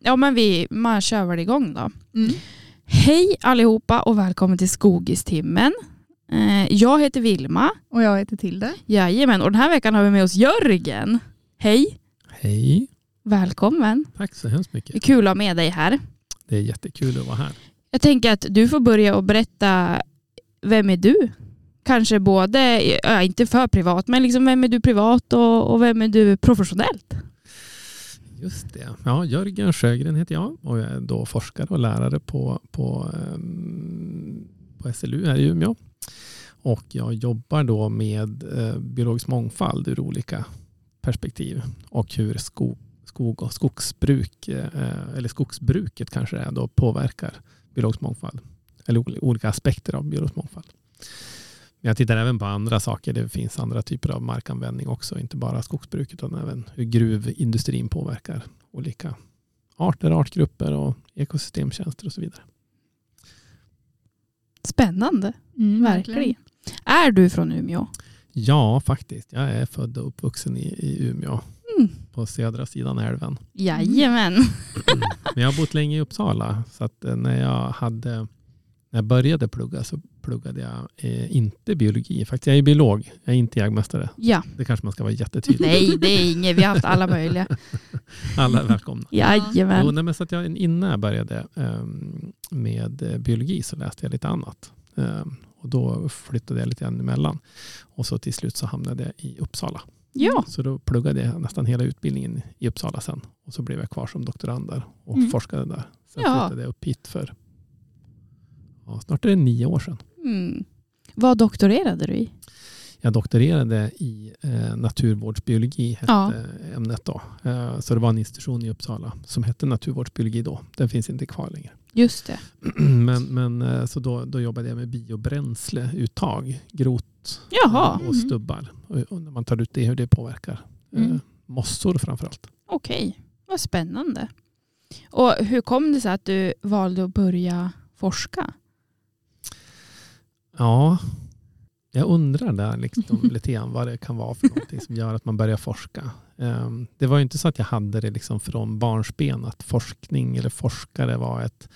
ja men vi, man kör väl igång då. Mm. Hej allihopa och välkommen till Skogistimmen. Eh, Jag heter Vilma. Och jag heter Tilde. Jajamän, och den här veckan har vi med oss Jörgen. Hej, Hej, välkommen. tack så hemskt Det är mycket. kul att ha med dig här. Det är jättekul att vara här. Jag tänker att du får börja och berätta, vem är du? Kanske både, inte för privat, men liksom vem är du privat och, och vem är du professionellt? Just det. Ja, Jörgen Sjögren heter jag och jag är då forskare och lärare på, på, ehm, på SLU här i Umeå. Och jag jobbar då med eh, biologisk mångfald ur olika perspektiv och hur skog, skog och skogsbruk, eh, eller skogsbruket kanske det är, då påverkar biologisk mångfald. Eller olika aspekter av biologisk mångfald. Jag tittar även på andra saker. Det finns andra typer av markanvändning också. Inte bara skogsbruket utan även hur gruvindustrin påverkar olika arter, artgrupper och ekosystemtjänster och så vidare. Spännande, Mm, verkligen. Är du från Umeå? Ja, faktiskt. Jag är född och uppvuxen i, i Umeå Mm. på södra sidan älven. Jajamän. Men jag har bott länge i Uppsala. Så att eh, när jag, hade, när jag började plugga så pluggade jag eh, inte biologi. Faktiskt, jag är biolog. Jag är inte jägmästare. Ja, Det kanske man ska vara jättetydlig. nej det är inget, vi har haft alla möjliga. Alla är välkomna. Jo, Jajamän. nej, men så att jag, innan jag började ehm, med eh, biologi så läste jag lite annat. Ehm, och då flyttade jag lite grann emellan. Och så till slut så hamnade jag i Uppsala. Ja, Så då pluggade jag nästan hela utbildningen i Uppsala sen. Och så blev jag kvar som doktorand där och Mm. forskade där. Sen Ja. flyttade jag upp hit för ja, snart är det nio år sedan. Mm. vad doktorerade du i? Jag doktorerade i eh, naturvårdsbiologi, hette Ja. ämnet då. Eh, så det var en institution i Uppsala som hette naturvårdsbiologi då. Den finns inte kvar längre. Just det. men men eh, så då, då jobbade jag med biobränsleuttag, grot Jaha, och Mhm. stubbar. Och, och när man tar ut det, hur det påverkar eh, Mm. mossor framförallt. okej. Vad spännande. Och hur kom det sig att du valde att börja forska? Ja, jag undrar där liksom lite grann vad det kan vara för någonting som gör att man börjar forska. Ehm, Det var ju inte så att jag hade det liksom från barnsben att forskning eller forskare var ett,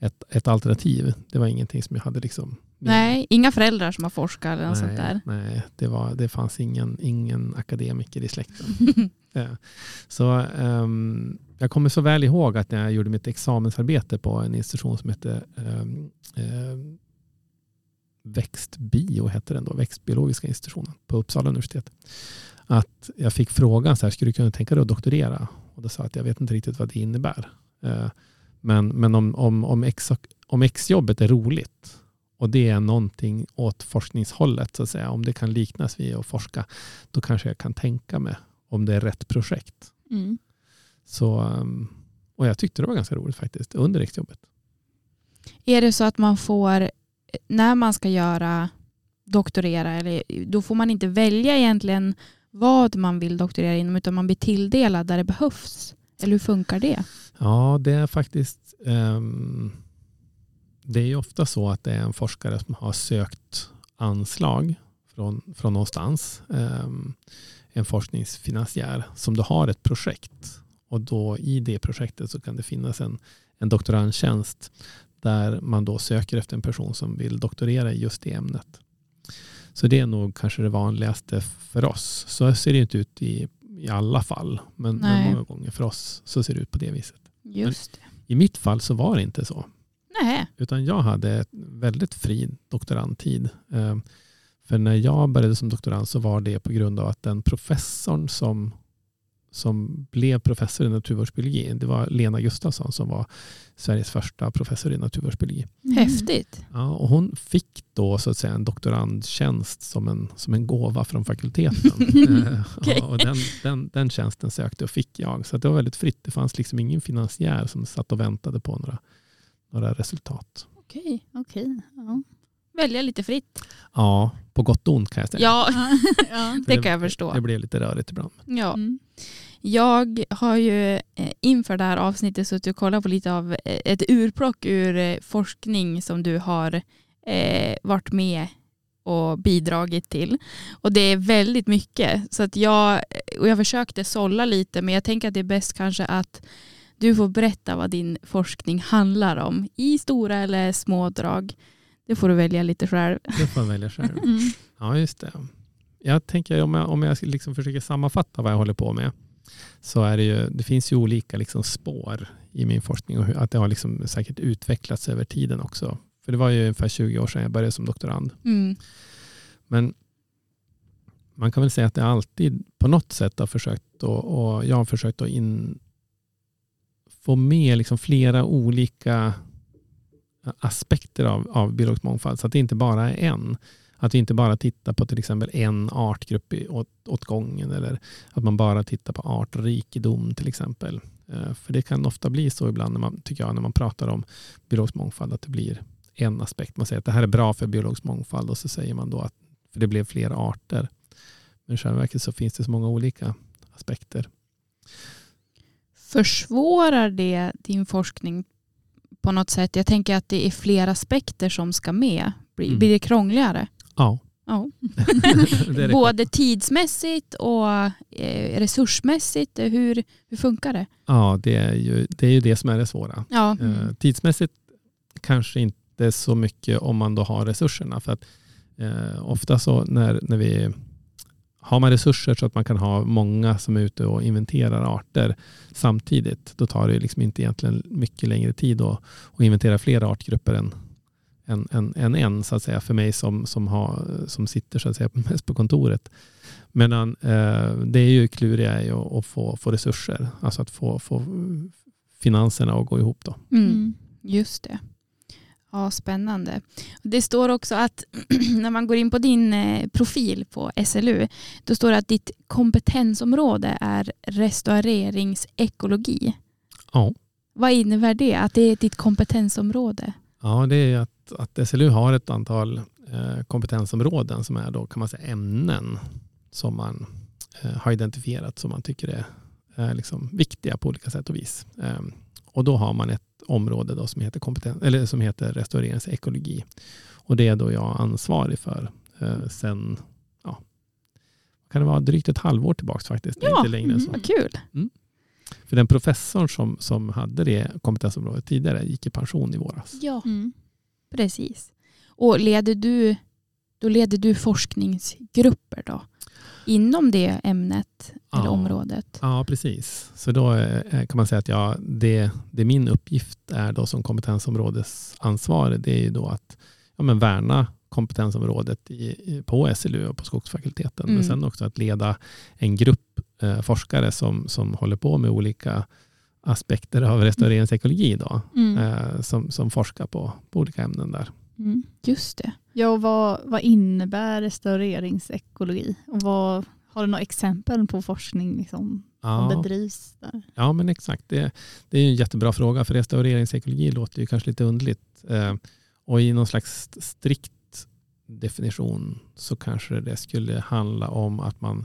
ett, ett alternativ. Det var ingenting som jag hade liksom Nej, inga föräldrar som har forskat eller något sånt där. Nej, nej det, var, det fanns ingen, ingen akademiker i släkten. Eh, Så ehm, jag kommer så väl ihåg att när jag gjorde mitt examensarbete på en institution som hette um, Växtbio, hette den då, Växtbiologiska institutionen på Uppsala universitet. Att jag fick frågan, så här, skulle du kunna tänka dig att doktorera? Och då sa jag att jag vet inte riktigt vad det innebär. Eh, men men om, om, om, ex, om exjobbet är roligt och det är någonting åt forskningshållet, så att säga, om det kan liknas vid att forska, då kanske jag kan tänka mig om det är rätt projekt. Mm. Så, um, och jag tyckte det var ganska roligt faktiskt under exjobbet. Är det så att man får, när man ska göra doktorera, eller, då får man inte välja egentligen vad man vill doktorera inom, utan man blir tilldelad där det behövs? Eller hur funkar det? Ja, det är faktiskt um, det är ju ofta så att det är en forskare som har sökt anslag från, från någonstans. Um, en forskningsfinansiär som då har ett projekt. Och då i det projektet så kan det finnas en, en doktorandtjänst där man då söker efter en person som vill doktorera i just det ämnet. Så det är nog kanske det vanligaste för oss. Så ser det inte ut i, i alla fall. Men, men många gånger för oss så ser det ut på det viset. Just det. I mitt fall så var det inte så. Nej. Utan jag hade väldigt fri doktorandtid. Eh, För när jag började som doktorand så var det på grund av att den professorn som, som blev professor i naturvårdsbiologi, det var Lena Gustafsson som var Sveriges första professor i naturvårdsbiologi. Häftigt. Ja, och hon fick då så att säga en doktorandtjänst som en, som en gåva från fakulteten. Eh, Okej. och den, den, den tjänsten sökte och fick jag. Så det var väldigt fritt. Det fanns liksom ingen finansiär som satt och väntade på några, några resultat. Okej. Okej. Ja. Välja lite fritt. Ja, på gott och ont kan jag säga. Ja, ja. det kan jag förstå. Det blev lite rörigt ibland. Ja. Mm. Jag har ju eh, inför det här avsnittet suttit och kollat på lite av eh, ett urplock ur eh, forskning som du har varit med och bidragit till. Och det är väldigt mycket. Så att jag, och jag försökte sålla lite men jag tänker att det är bäst kanske att Du får berätta vad din forskning handlar om i stora eller små drag. Det får du välja lite själv. Det får jag välja själv. Mm. Ja, just det. Jag tänker om jag, om jag liksom försöker sammanfatta vad jag håller på med så är det ju, det finns ju olika liksom spår i min forskning och hur, att det har liksom säkert utvecklats över tiden också. För det var ju ungefär 20 år sedan jag började som doktorand. Mm. Men man kan väl säga att det alltid på något sätt har försökt och, och jag har försökt att in, få med liksom flera olika aspekter av, av biologisk mångfald. Så att det inte bara är en. Att vi inte bara tittar på till exempel en artgrupp åt, åt gången eller att man bara tittar på artrikedom till exempel. Eh, För det kan ofta bli så ibland när man, tycker jag, när man pratar om biologisk mångfald att det blir en aspekt. Man säger att det här är bra för biologisk mångfald och så säger man då att för det blev fler arter. Men i själva verket så finns det så många olika aspekter. Försvårar det din forskning på något sätt? Jag tänker att det är fler aspekter som ska med. Blir, Mm. blir det krångligare? Ja, Ja. det är det. Både tidsmässigt och eh, resursmässigt. Hur, hur funkar det? ja det, är ju, det är ju det som är det svåra. Ja. Eh, tidsmässigt kanske inte så mycket om man då har resurserna. För att eh, ofta så när, när vi har man resurser så att man kan ha många som är ute och inventerar arter samtidigt, då tar det liksom inte egentligen mycket längre tid att, att inventera fler artgrupper än, än, än, än en, så att säga, för mig som, som, har, som sitter så att säga, mest på kontoret. Men eh, det är ju kluriga i att, att få, få resurser, alltså att få, få finanserna att gå ihop. Då. Mm. Mm. Just det. Ja, spännande. Det står också att när man går in på din eh, profil på SLU, då står det att ditt kompetensområde är restaureringsekologi. Ja. Vad innebär det? Att det är ditt kompetensområde? Ja, det är att, att SLU har ett antal eh, kompetensområden som är då kan man säga ämnen som man eh, har identifierat som man tycker är eh, liksom viktiga på olika sätt och vis. Eh, och då har man ett område då som heter, kompeten- eller som heter restaureringsekologi. Och det är då jag ansvarig för eh, sen, ja, kan det vara drygt ett halvår tillbaka faktiskt. Ja, inte längre än så. Vad kul. För den professorn som, som hade det kompetensområdet tidigare gick i pension i våras. Ja, Mm. Precis. Och leder du, då leder du forskningsgrupper då? Inom det ämnet eller Ja. området? Ja, precis. Så då eh, kan man säga att jag, det, det min uppgift är då som kompetensområdesansvarig, det är ju då att ja, men värna kompetensområdet i, på SLU och på Skogsfakulteten. Mm. Men sen också att leda en grupp eh, forskare som, som håller på med olika aspekter av restaureringsekologi då, Mm. eh, som, som forskar på, på olika ämnen där. Mm. Just det. Ja, och vad, vad innebär restaureringsekologi? Och vad, har du några exempel på forskning liksom, som Ja. bedrivs där? Ja, men exakt. Det, det är en jättebra fråga, för restaureringsekologi låter ju kanske lite underligt. Eh, och i någon slags strikt definition så kanske det skulle handla om att man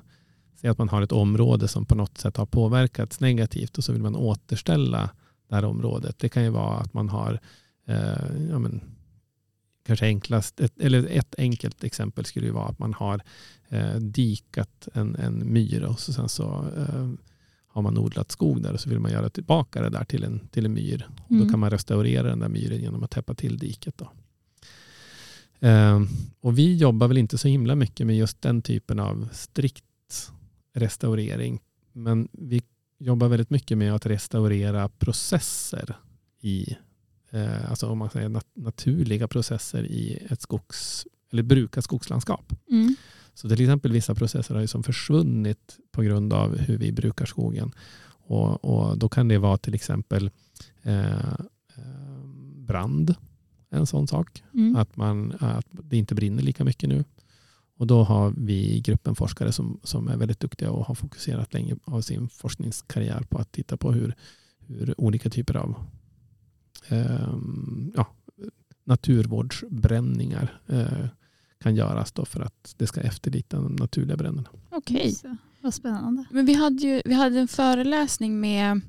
säger att man har ett område som på något sätt har påverkats negativt och så vill man återställa det här området. Det kan ju vara att man har eh, ja, men, kanske enklast, ett, eller ett enkelt exempel skulle ju vara att man har eh, dikat en, en myr och så sen så eh, har man odlat skog där och så vill man göra tillbaka det där till en, till en myr. Mm. Då kan man restaurera den där myren genom att täppa till diket. Då. Eh, och vi jobbar väl inte så himla mycket med just den typen av strikt restaurering. Men vi jobbar väldigt mycket med att restaurera processer i, eh, alltså om man säger nat- naturliga processer i ett skogs, eller brukat skogslandskap. Mm. Så till exempel vissa processer har ju som försvunnit på grund av hur vi brukar skogen. Och, och då kan det vara till exempel eh, eh, brand, en sån sak. Mm. Att, man, att det inte brinner lika mycket nu. Och då har vi gruppen forskare som, som är väldigt duktiga och har fokuserat länge av sin forskningskarriär på att titta på hur, hur olika typer av eh, ja, naturvårdsbränningar eh, kan göras då för att det ska efterlikna de naturliga bränderna. Okej. Så, Vad spännande. Men vi hade ju vi hade en föreläsning med,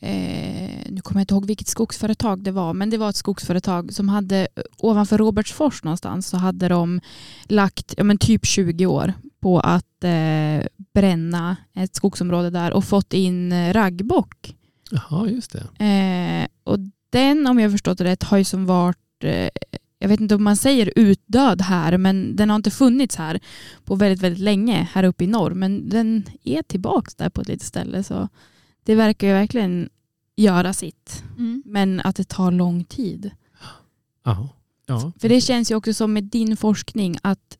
eh, nu kommer jag inte ihåg vilket skogsföretag det var, men det var ett skogsföretag som hade ovanför Robertsfors någonstans så hade de lagt ja, men typ 20 år på att eh, bränna ett skogsområde där och fått in eh, raggbock Jaha, just det. Eh, och den, om jag förstått det rätt, har ju som varit, eh, jag vet inte om man säger utdöd här, men den har inte funnits här på väldigt, väldigt länge här uppe i norr. Men den är tillbaka där på ett litet ställe. Så det verkar ju verkligen göra sitt. Mm. Men att det tar lång tid. Jaha. Ja. För det känns ju också som med din forskning att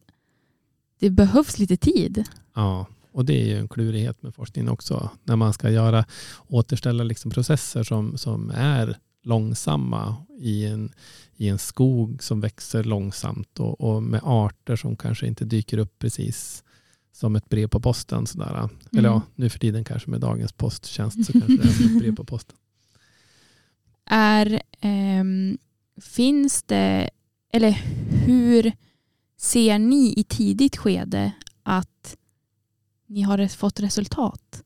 det behövs lite tid. Ja, och det är ju en klurighet med forskningen också. När man ska göra, återställa liksom processer som, som är långsamma i en, i en skog som växer långsamt och, och med arter som kanske inte dyker upp precis som ett brev på posten. Sådär. Eller ja, Mm. nu för tiden kanske med dagens posttjänst så kanske det är som ett brev på posten. Är, ehm, finns det, eller hur ser ni i tidigt skede att ni har fått resultat?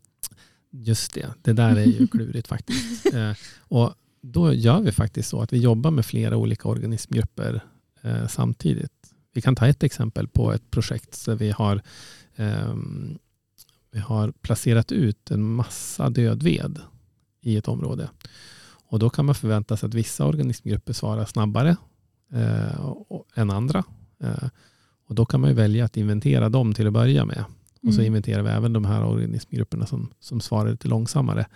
Just det, det där är ju klurigt faktiskt. Eh, och då gör vi faktiskt så att vi jobbar med flera olika organismgrupper eh, samtidigt. Vi kan ta ett exempel på ett projekt där vi har, vi har placerat ut en massa dödved i ett område. Och då kan man förvänta sig att vissa organismgrupper svarar snabbare eh, än andra. Eh, och då kan man välja att inventera dem till att börja med. Och så Mm. inventerar vi även de här organismgrupperna som, som svarar lite långsammare.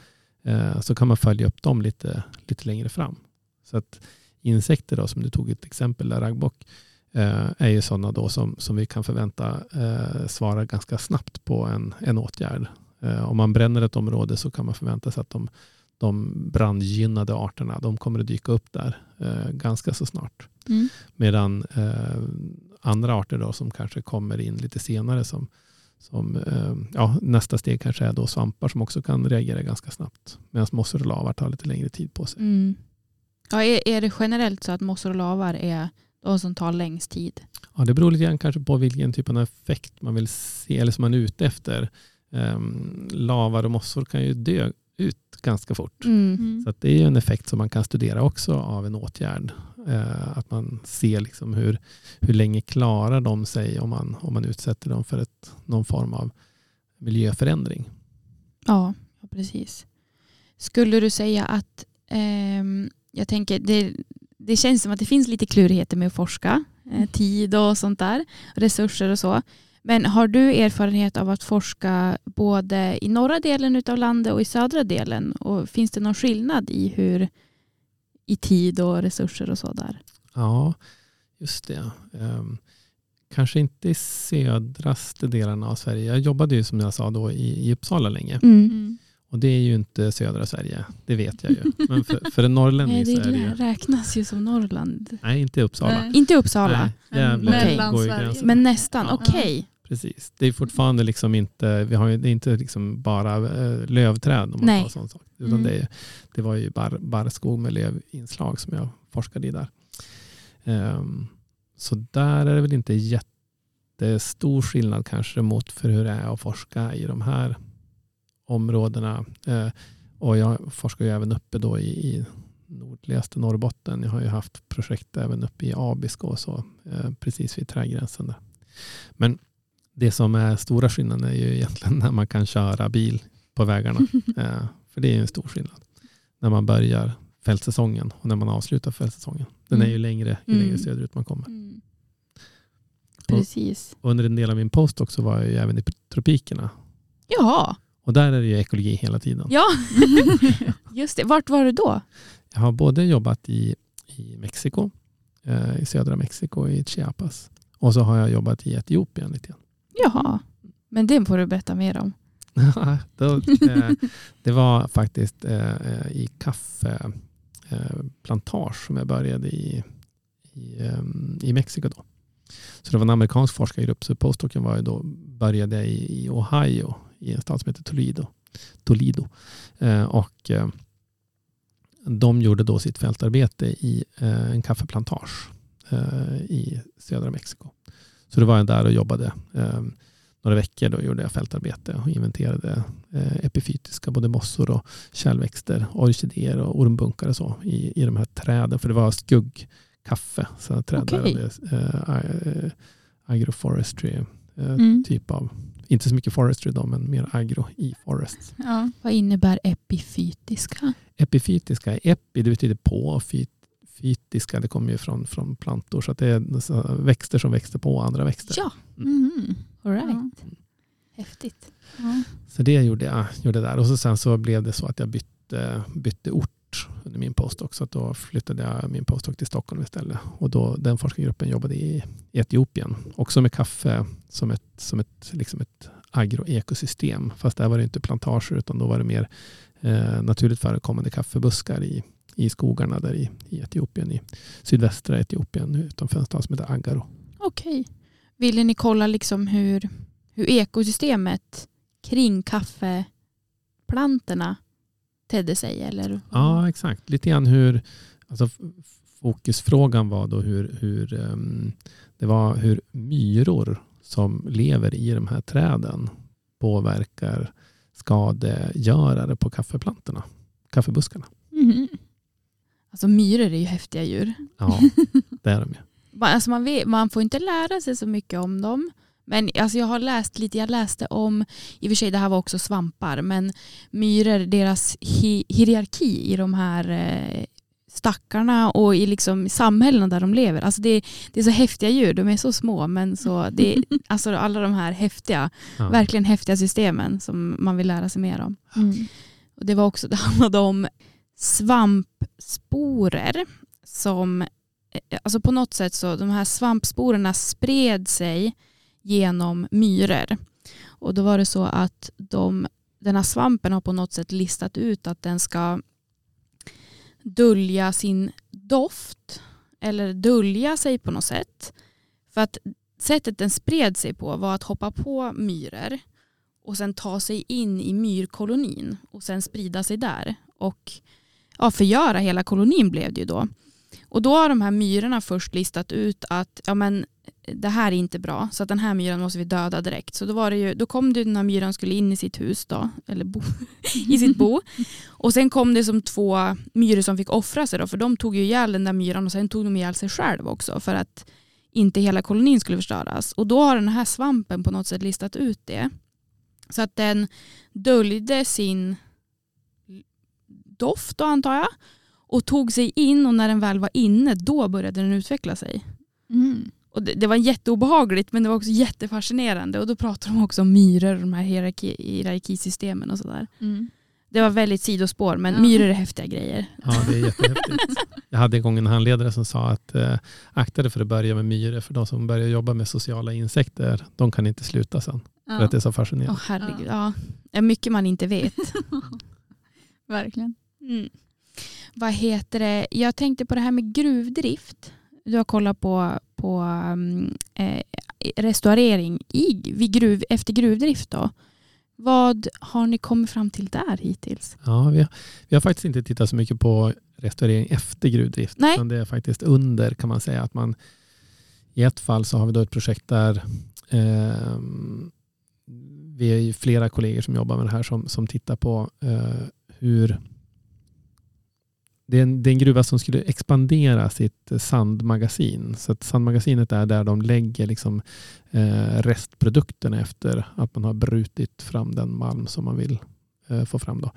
Eh, så kan man följa upp dem lite, lite längre fram. Så att insekter då, som du tog ett exempel där, raggbock, är ju sådana då som, som vi kan förvänta eh, svara ganska snabbt på en, en åtgärd. Eh, om man bränner ett område så kan man förvänta sig att de, de brandgynnade arterna, de kommer att dyka upp där eh, ganska så snart. Mm. Medan eh, andra arter då som kanske kommer in lite senare som, som eh, ja, nästa steg kanske är då svampar som också kan reagera ganska snabbt. Medan mossor och lavar tar lite längre tid på sig. Mm. Ja, är, är det generellt så att mossor och lavar är de som tar längst tid? Ja, det beror lite grann kanske på vilken typ av effekt man vill se eller som man är ute efter. Um, lavar och mossor kan ju dö ut ganska fort. Mm. Mm. Så att det är ju en effekt som man kan studera också av en åtgärd. Eh, att man ser liksom hur, hur länge klarar de sig om man, om man utsätter dem för ett, någon form av miljöförändring. Ja, ja, precis. Skulle du säga att, ehm, jag tänker, det, det känns som att det finns lite klurigheter med att forska, eh, tid och sånt där, resurser och så. Men har du erfarenhet av att forska både i norra delen av landet och i södra delen? Och finns det någon skillnad i hur i tid och resurser och så där? Ja, just det. Ehm, kanske inte i södraste delarna av Sverige. Jag jobbade ju som jag sa då i, i Uppsala länge. Mm. Och det är ju inte södra Sverige, det vet jag ju. Men för, för en norrlänning Nej, så är det det ju... räknas ju som Norrland. Nej, inte Uppsala. Nej. Inte Uppsala, Nej, Gävle Okej. går ju gränsen. men nästan. Ja. Okej. Precis. Det är fortfarande liksom inte, vi har ju, det är inte liksom bara eh, lövträd om man Nej. tar sån sak. Utan Mm. det, det var ju bar, barrskog med lövinslag som jag forskade i där. Ehm, så där är det väl inte jättestor skillnad kanske mot för hur det är att forska i de här områdena. Eh, och jag forskar ju även uppe då i, i nordligaste Norrbotten. Jag har ju haft projekt även uppe i Abisko och så, eh, precis vid trädgränsen där. Men det som är stora skillnaden är ju egentligen när man kan köra bil på vägarna. Eh, för det är ju en stor skillnad. När man börjar fältsäsongen och när man avslutar fältsäsongen. Den är Mm. ju längre ju Mm. längre söderut man kommer. Mm. Precis. Och under en del av min post också var jag ju även i tropikerna. Ja, Och där är det ju ekologi hela tiden. ja. just det. Vart var du då? Jag har både jobbat i, i Mexiko, eh, i södra Mexiko, i Chiapas. Och så har jag jobbat i Etiopien lite grann. Jaha, men det får du berätta mer om. Då, eh, det var faktiskt eh, i kaffeplantage eh, som jag började i, i, eh, i Mexiko. Då. Så det var en amerikansk forskargrupp. Så postdocen var ju då, började jag i, i Ohio i en stad som heter Toledo. Toledo. Eh, och eh, de gjorde då sitt fältarbete i eh, en kaffeplantage i södra Mexiko. Så då var jag där och jobbade några veckor. Då gjorde jag fältarbete och inventerade epifytiska, både mossor och kärlväxter, orkidéer och ormbunkar och så i, i de här träden. För det var skuggkaffe. Så träd eh, agroforestry Mm. typ av, inte så mycket forestry då, men mer agro i forest. Ja. Vad innebär epifytiska? Epifytiska, epi det betyder på och fy- fytiska det kommer ju från, från plantor. Så att det är så växter som växer på andra växter. Ja, Mhm. all right. Ja. Häftigt. Ja. Så det gjorde jag gjorde där. Och så sen så blev det så att jag bytte, bytte ort under min postdoc. Så att då flyttade jag min postdoc till Stockholm istället. Och då, den forskargruppen jobbade i Etiopien. Också med kaffe som ett, som ett, liksom ett agroekosystem. Fast där var det inte plantager utan då var det mer eh, naturligt förekommande kaffebuskar i, i skogarna där i, i Etiopien. I sydvästra Etiopien utanför en stad som heter Agaro. Okej. Ville ni kolla liksom hur, hur ekosystemet kring kaffeplantorna tedde sig? Eller? Ja, exakt. Lite grann hur alltså, fokusfrågan var då hur, hur ehm, det var hur myror som lever i de här träden påverkar skadegörare på kaffeplantorna, kaffebuskarna. Mhm. Alltså myror är ju häftiga djur. Ja, det är de ju. Alltså man, vet, man får inte lära sig så mycket om dem. Men alltså jag har läst lite, jag läste om, i och för sig det här var också svampar, men myror, deras hi, hierarki i de här eh, stackarna och i liksom samhällena där de lever. Alltså det, det är så häftiga djur, de är så små men så det, alltså alla de här häftiga, Ja. verkligen häftiga systemen som man vill lära sig mer om. Mm. Och det var också, det handlade om svampsporer som, eh, alltså på något sätt så de här svampsporerna spred sig genom myror. Och då var det så att de, den här svampen har på något sätt listat ut att den ska dölja sin doft eller dölja sig på något sätt. För att sättet den spred sig på var att hoppa på myror och sen ta sig in i myrkolonin och sen sprida sig där och ja, förgöra hela kolonin blev det ju då. Och då har de här myrorna först listat ut att ja, men, det här är inte bra så att den här myran måste vi döda direkt. Så då, var det ju, då kom det den här myran skulle in i sitt hus då, eller bo, i sitt bo. Och sen kom det som två myror som fick offra sig då, för de tog ju ihjäl den där myran och sen tog de ihjäl sig själv också för att inte hela kolonin skulle förstöras. Och då har den här svampen på något sätt listat ut det. Så att den döljde sin doft då antar jag och tog sig in och när den väl var inne då började den utveckla sig. Mm. Och det, det var jätteobehagligt men det var också jättefascinerande och då pratade de också om myror och de här hierarki, hierarkisystemen och sådär. Mm. Det var väldigt sidospår men Ja. myror är häftiga grejer. Ja, det är jättehäftigt. Jag hade en gång en handledare som sa att eh, akta dig för att börja med myror för de som börjar jobba med sociala insekter de kan inte sluta sen för Ja, att det är så Åh fascinerande. herregud, ja. Är mycket man inte vet. verkligen. Mm. Vad heter det? Jag tänkte på det här med gruvdrift. Du har kollat på, på um, eh, restaurering i, vid gruv, efter gruvdrift. Då. Vad har ni kommit fram till där hittills? Ja, vi, har, vi har faktiskt inte tittat så mycket på restaurering efter gruvdrift. Nej. Utan det är faktiskt under kan man säga. att man I ett fall så har vi då ett projekt där eh, vi är ju flera kollegor som jobbar med det här som, som tittar på eh, hur det är, en, det är en gruva som skulle expandera sitt sandmagasin. Så att sandmagasinet är där de lägger liksom, eh, restprodukterna efter att man har brutit fram den malm som man vill eh, få fram. Då.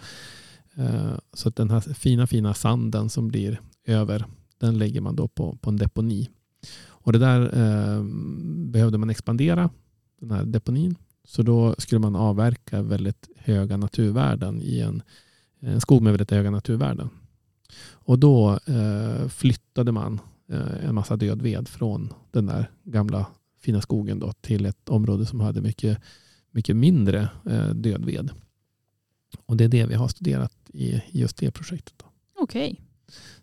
Eh, så att den här fina fina sanden som blir över den lägger man då på, på en deponi. Och det där eh, behövde man expandera, den här deponin. Så då skulle man avverka väldigt höga naturvärden i en, en skog med väldigt höga naturvärden. Och då eh, flyttade man eh, en massa död ved från den där gamla fina skogen då, till ett område som hade mycket, mycket mindre eh, död ved. Och det är det vi har studerat i, just det projektet. Okej.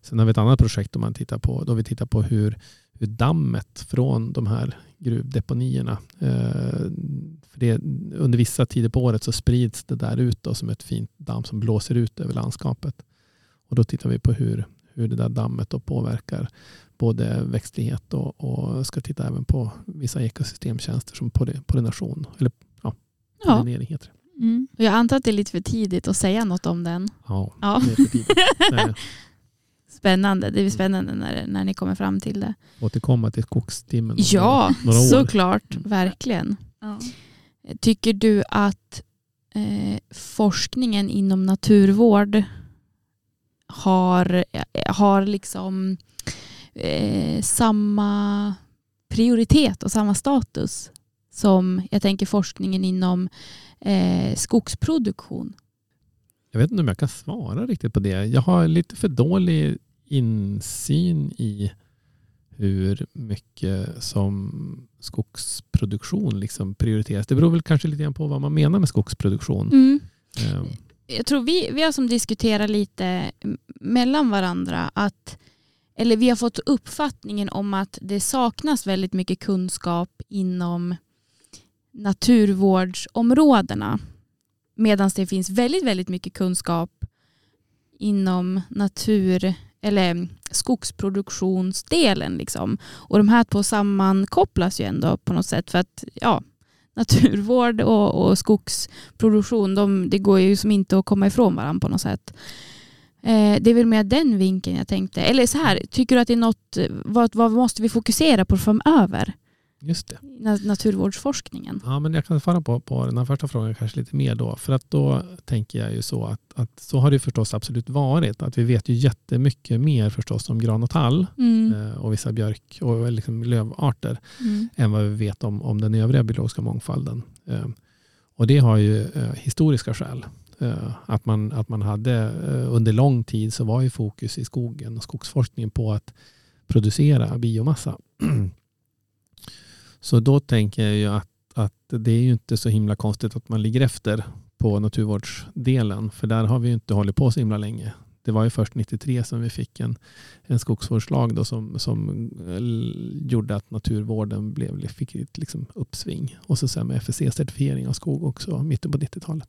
Sen har vi ett annat projekt då man tittar på, då vi tittar på hur, hur dammet från de här gruvdeponierna, eh, för det, under vissa tider på året så sprids det där ut då, som ett fint damm som blåser ut över landskapet. Och då tittar vi på hur, hur det där dammet då påverkar både växtlighet och, och ska titta även på vissa ekosystemtjänster som poll- pollination. Eller ja, Ja. pollinering heter det. Mm. Jag antar att det är lite för tidigt att säga något om den. Ja, Ja. det är för tidigt. Nej, Spännande. Det är spännande när, när ni kommer fram till det. Återkomma till skogstimmen Ja, några år. såklart. Verkligen. Ja. Tycker du att eh, forskningen inom naturvård har, har liksom eh, samma prioritet och samma status som jag tänker forskningen inom eh, skogsproduktion? Jag vet inte om jag kan svara riktigt på det. Jag har lite för dålig insyn i hur mycket som skogsproduktion liksom prioriteras. Det beror väl kanske lite grann på vad man menar med skogsproduktion. Mm. Eh, jag tror vi, vi har som diskuterat lite mellan varandra att eller vi har fått uppfattningen om att det saknas väldigt mycket kunskap inom naturvårdsområdena. Medan det finns väldigt, väldigt mycket kunskap inom natur eller skogsproduktionsdelen. Liksom. Och de här två sammankopplas ju ändå på något sätt. För att ja, naturvård och, och skogsproduktion, de, det går ju som inte att komma ifrån varandra på något sätt. Eh, det är väl mer den vinkeln jag tänkte. Eller så här, tycker du att det är något, vad, vad måste vi fokusera på framöver? Just det. Na- Naturvårdsforskningen. Ja, men jag kan svara på, på den här första frågan kanske lite mer då. För att då tänker jag ju så att, att så har det förstås absolut varit. Att vi vet ju jättemycket mer förstås om gran och tall Mm. eh, och vissa björk och liksom lövarter Mm. än vad vi vet om, om den övriga biologiska mångfalden. Eh, och det har ju eh, historiska skäl. Eh, att, man, att man hade eh, under lång tid så var ju fokus i skogen och skogsforskningen på att producera biomassa. så då tänker jag ju att, att det är ju inte så himla konstigt att man ligger efter på naturvårdsdelen. För där har vi ju inte hållit på så himla länge. Det var ju först 93 som vi fick en, en skogsvårdslag då som, som eh, gjorde att naturvården blev, fick ett liksom uppsving. Och så sen med FSC-certifiering av skog också mitten på 90-talet.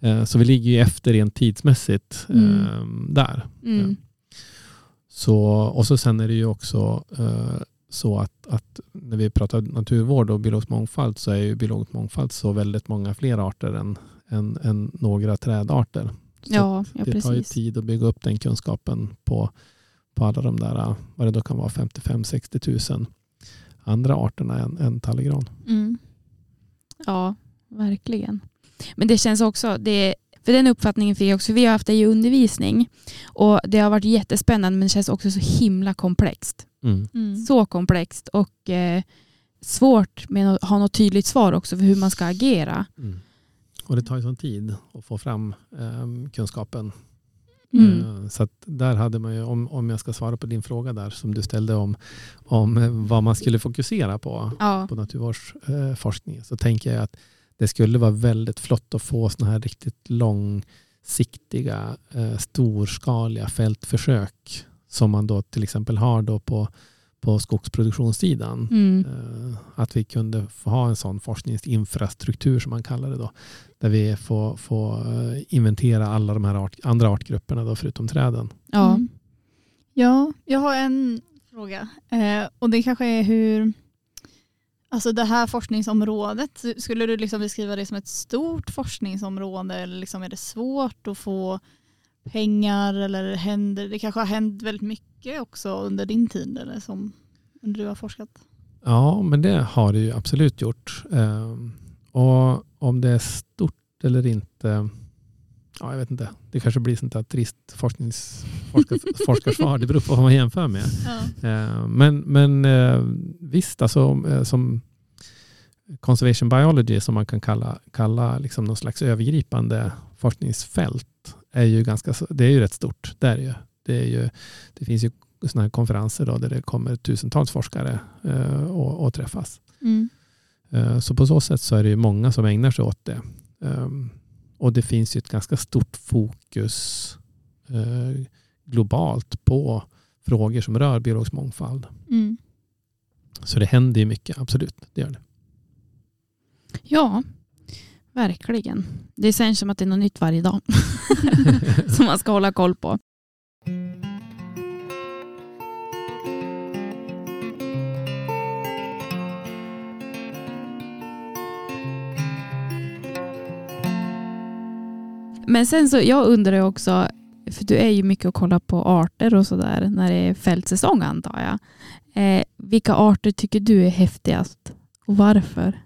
Eh, Så vi ligger ju efter rent tidsmässigt eh, Mm. där. Mm. Så, och så sen är det ju också eh, så att, att när vi pratar naturvård och biologisk mångfald så är ju biologisk mångfald så väldigt många fler arter än, än, än några trädarter. Så Ja, ja, det tar ju tid att bygga upp den kunskapen på, på alla de där, vad det då kan vara, 55-60 tusen andra arterna än, än tallgran. Mm. Ja, verkligen. Men det känns också, det, för den uppfattningen fick jag också, vi har haft det i undervisning och det har varit jättespännande men det känns också så himla komplext. Mm. Så komplext och eh, svårt med att ha något tydligt svar också för hur man ska agera. Och det tar ju sån tid att få fram eh, kunskapen. Mm. Eh, så att där hade man ju, om, om jag ska svara på din fråga där som du ställde om, om eh, vad man skulle fokusera på Ja. på naturvårdsforskningen så tänker jag att det skulle vara väldigt flott att få såna här riktigt långsiktiga eh, storskaliga fältförsök som man då till exempel har då på, på skogsproduktionssidan. Mm. Eh, Att vi kunde få ha en sån forskningsinfrastruktur som man kallar det då. Där vi får, får eh, inventera alla de här art, andra artgrupperna då, förutom träden. Ja. Mm. ja, jag har en fråga. Eh, och det kanske är hur, alltså det här forskningsområdet, skulle du liksom beskriva det som ett stort forskningsområde eller liksom är det svårt att få pengar eller händer, det kanske har hänt väldigt mycket också under din tid eller som under du har forskat? Ja, men det har det ju absolut gjort. Ehm, Och om det är stort eller inte, ja, jag vet inte. Det kanske blir sånt där trist forskningsforskar- forskarsvar. Det beror på vad man jämför med. Ja. Eh, Men, men eh, visst, alltså, eh, som conservation biology som man kan kalla, kalla liksom någon slags övergripande forskningsfält är ju ganska, det är ju rätt stort. Det, är ju. Det, är ju, det finns ju såna här konferenser då, där det kommer tusentals forskare eh, och, och träffas. Mm. Eh, Så på så sätt så är det ju många som ägnar sig åt det. Ehm, Och det finns ju ett ganska stort fokus eh, globalt på frågor som rör biologisk mångfald. Mm. Så det händer ju mycket, absolut. Det gör det. ja, verkligen. Det känns som att det är något nytt varje dag som man ska hålla koll på. Men sen så, jag undrar ju också, för du är ju mycket och kollar på arter och sådär när det är fältsäsong antar jag. Eh, vilka arter tycker du är häftigast och varför?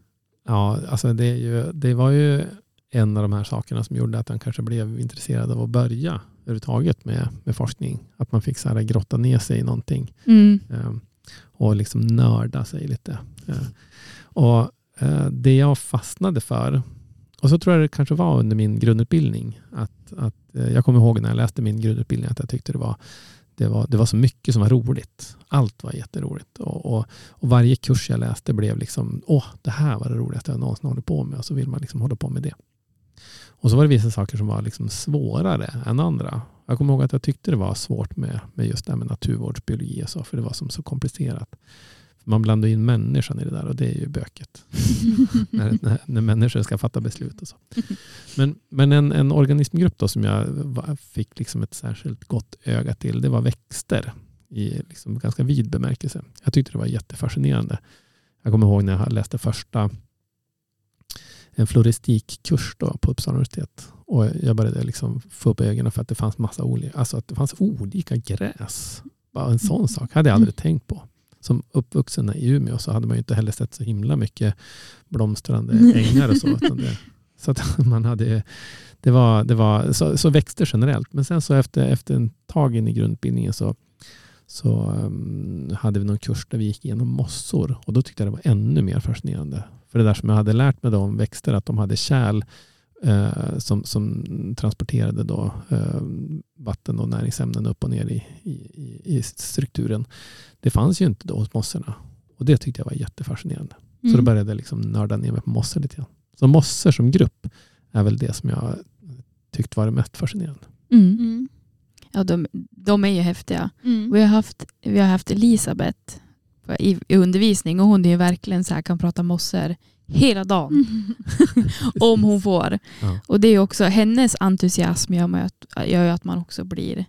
Ja, alltså det, är ju, det var ju en av de här sakerna som gjorde att han kanske blev intresserad av att börja överhuvudtaget med, med forskning. Att man fick så här grotta ner sig i någonting Mm. eh, och liksom nörda sig lite. Eh, och eh, Det jag fastnade för, och så tror jag det kanske var under min grundutbildning, att, att jag kommer ihåg när jag läste min grundutbildning att jag tyckte det var det var, det var så mycket som var roligt. Allt var jätteroligt. Och, och, och varje kurs jag läste blev liksom, åh, det här var det roligaste jag någonsin hållit på med. Och så vill man liksom hålla på med det. Och så var det vissa saker som var liksom svårare än andra. Jag kommer ihåg att jag tyckte det var svårt med, med just det här med naturvårdsbiologi och så, för det var som så komplicerat. Man blandar in människan i det där och det är ju böket. när, när, när människor ska fatta beslut och så. Men, men en, en organismgrupp då som jag fick liksom ett särskilt gott öga till, det var växter i liksom ganska vid bemärkelse. Jag tyckte det var jättefascinerande. Jag kommer ihåg när jag läste första en floristikkurs då på Uppsala universitet. Och jag började liksom få upp ögonen för att det fanns massa olika, alltså att det fanns olika gräs. Bara en sån sak hade jag aldrig tänkt på. Som uppvuxen i Umeå så hade man ju inte heller sett så himla mycket blomstrande ängar och så. Det, så att man hade, det var, det var så, så växter generellt. Men sen så efter, efter en tag in i grundutbildningen så, så um, hade vi någon kurs där vi gick igenom mossor. Och då tyckte jag det var ännu mer fascinerande. För det där som jag hade lärt mig då om växter, att de hade kärl eh, som, som transporterade då, eh, vatten och näringsämnen upp och ner i, i, i strukturen. Det fanns ju inte då hos mossorna. Och det tyckte jag var jättefascinerande. Så Mm. då började jag liksom nörda ner mig på mossor lite grann. Så mossor som grupp är väl det som jag tyckt var det mest fascinerande. Mm. Mm. Ja, de, de är ju häftiga. Mm. Vi har haft, vi har haft Elisabeth i, i undervisning och hon är ju verkligen så här, kan prata mossor hela dagen om hon får. Ja. Och det är också hennes entusiasm gör, ju att- gör att man också blir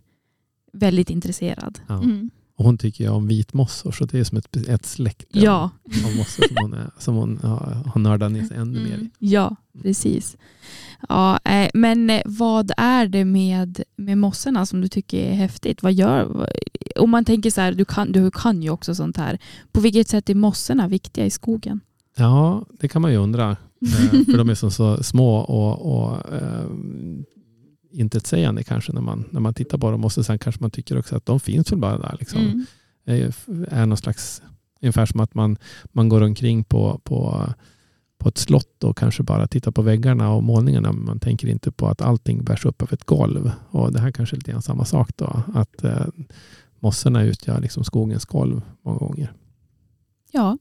väldigt intresserad. Ja. Mm. Och hon tycker ju om vitmossor så det är som ett, ett släkte Ja, av mossor som hon, är, som hon har, har nördat ner sig ännu mer i. Mm. ja precis. Ja, eh, men eh, vad är det med, med mossorna som du tycker är häftigt? Vad gör, om man tänker så här, du kan, du kan ju också sånt här. På vilket sätt är mossorna viktiga i skogen? Ja, det kan man ju undra. Eh, för de är så, så små och, och eh, intetsägande kanske när man, när man tittar på dem. Och så sen kanske man tycker också att de finns väl bara där. Liksom. Mm. är någon slags, ungefär som att man, man går omkring på, på, på ett slott och kanske bara tittar på väggarna och målningarna. Men man tänker inte på att allting bärs upp av ett golv. Och det här kanske är lite grann samma sak då. Att eh, mossorna utgör liksom skogens golv många gånger. Ja.